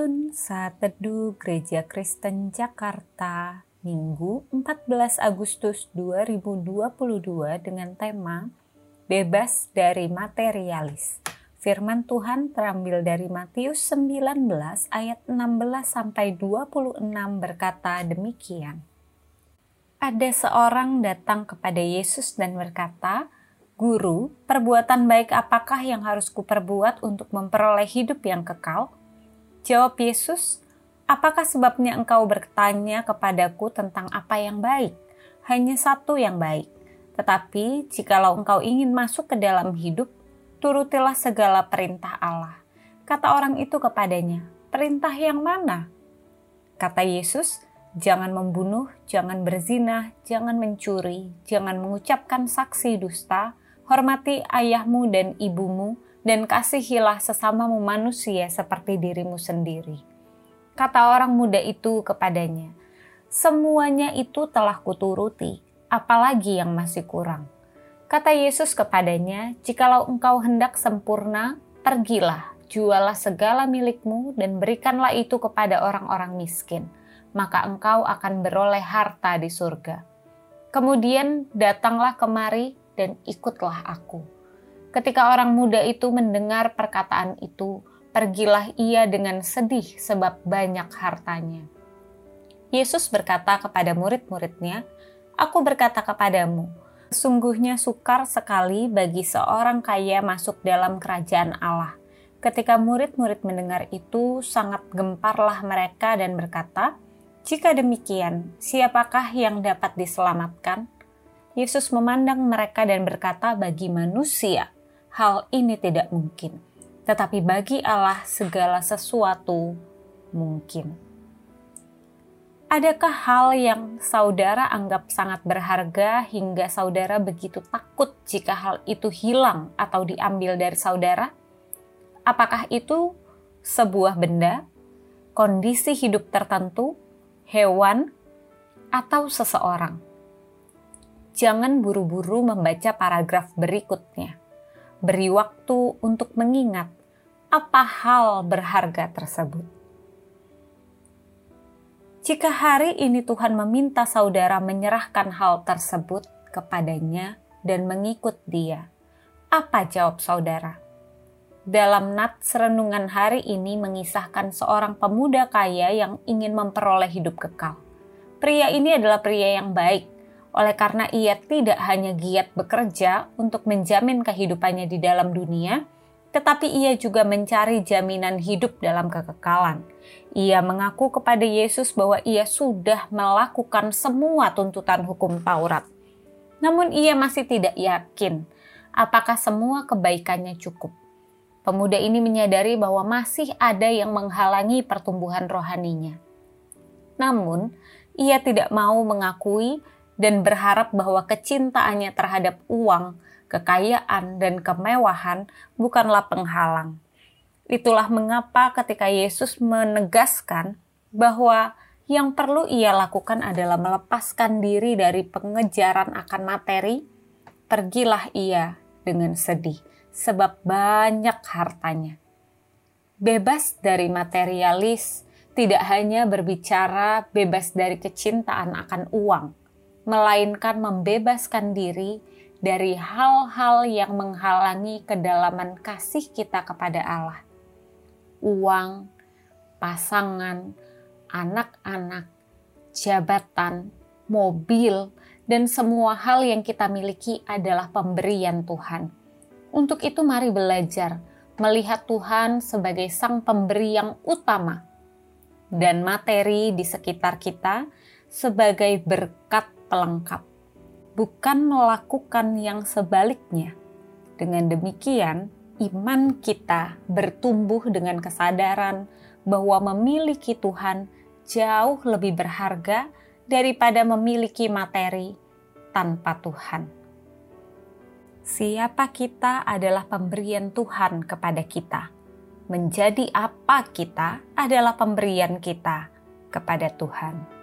Penuntun Saat Teduh Gereja Kristen Jakarta Minggu 14 Agustus 2022 dengan tema Bebas dari Materialis. Firman Tuhan terambil dari Matius 19 ayat 16 sampai 26 berkata demikian. Ada seorang datang kepada Yesus dan berkata, Guru, perbuatan baik apakah yang harus kuperbuat untuk memperoleh hidup yang kekal? Jawab Yesus, apakah sebabnya engkau bertanya kepadaku tentang apa yang baik? Hanya satu yang baik. Tetapi jikalau engkau ingin masuk ke dalam hidup, turutilah segala perintah Allah. Kata orang itu kepadanya, perintah yang mana? Kata Yesus, jangan membunuh, jangan berzina, jangan mencuri, jangan mengucapkan saksi dusta, hormati ayahmu dan ibumu, dan kasihilah sesamamu manusia seperti dirimu sendiri. Kata orang muda itu kepadanya, semuanya itu telah kuturuti, apalagi yang masih kurang. Kata Yesus kepadanya, jikalau engkau hendak sempurna, pergilah, jualah segala milikmu dan berikanlah itu kepada orang-orang miskin, maka engkau akan beroleh harta di surga. Kemudian datanglah kemari dan ikutlah aku Ketika orang muda itu mendengar perkataan itu, pergilah ia dengan sedih sebab banyak hartanya. Yesus berkata kepada murid-muridnya, Aku berkata kepadamu, sungguhnya sukar sekali bagi seorang kaya masuk dalam kerajaan Allah. Ketika murid-murid mendengar itu, sangat gemparlah mereka dan berkata, "Jika demikian, siapakah yang dapat diselamatkan?" Yesus memandang mereka dan berkata, "Bagi manusia, hal ini tidak mungkin, tetapi bagi Allah segala sesuatu mungkin. Adakah hal yang saudara anggap sangat berharga hingga saudara begitu takut jika hal itu hilang atau diambil dari saudara? Apakah itu sebuah benda, kondisi hidup tertentu, hewan, atau seseorang? Jangan buru-buru membaca paragraf berikutnya beri waktu untuk mengingat apa hal berharga tersebut. Jika hari ini Tuhan meminta saudara menyerahkan hal tersebut kepadanya dan mengikut Dia, apa jawab saudara? Dalam nats renungan hari ini mengisahkan seorang pemuda kaya yang ingin memperoleh hidup kekal. Pria ini adalah pria yang baik, oleh karena ia tidak hanya giat bekerja untuk menjamin kehidupannya di dalam dunia, tetapi ia juga mencari jaminan hidup dalam kekekalan. Ia mengaku kepada Yesus bahwa ia sudah melakukan semua tuntutan hukum Taurat. Namun ia masih tidak yakin apakah semua kebaikannya cukup. Pemuda ini menyadari bahwa masih ada yang menghalangi pertumbuhan rohaninya. Namun, ia tidak mau mengakui dan berharap bahwa kecintaannya terhadap uang, kekayaan, dan kemewahan bukanlah penghalang. Itulah mengapa ketika Yesus menegaskan bahwa yang perlu ia lakukan adalah melepaskan diri dari pengejaran akan materi, pergilah ia dengan sedih, sebab banyak hartanya. Bebas dari materialis tidak hanya berbicara bebas dari kecintaan akan uang, melainkan membebaskan diri dari hal-hal yang menghalangi kedalaman kasih kita kepada Allah. Uang, pasangan, anak-anak, jabatan, mobil, dan semua hal yang kita miliki adalah pemberian Tuhan. Untuk itu, mari belajar melihat Tuhan sebagai Sang Pemberi yang utama, dan materi di sekitar kita sebagai berkat pelengkap, bukan melakukan yang sebaliknya. Dengan demikian, iman kita bertumbuh dengan kesadaran bahwa memiliki Tuhan jauh lebih berharga daripada memiliki materi tanpa Tuhan. Siapa kita adalah pemberian Tuhan kepada kita. Menjadi apa kita adalah pemberian kita kepada Tuhan.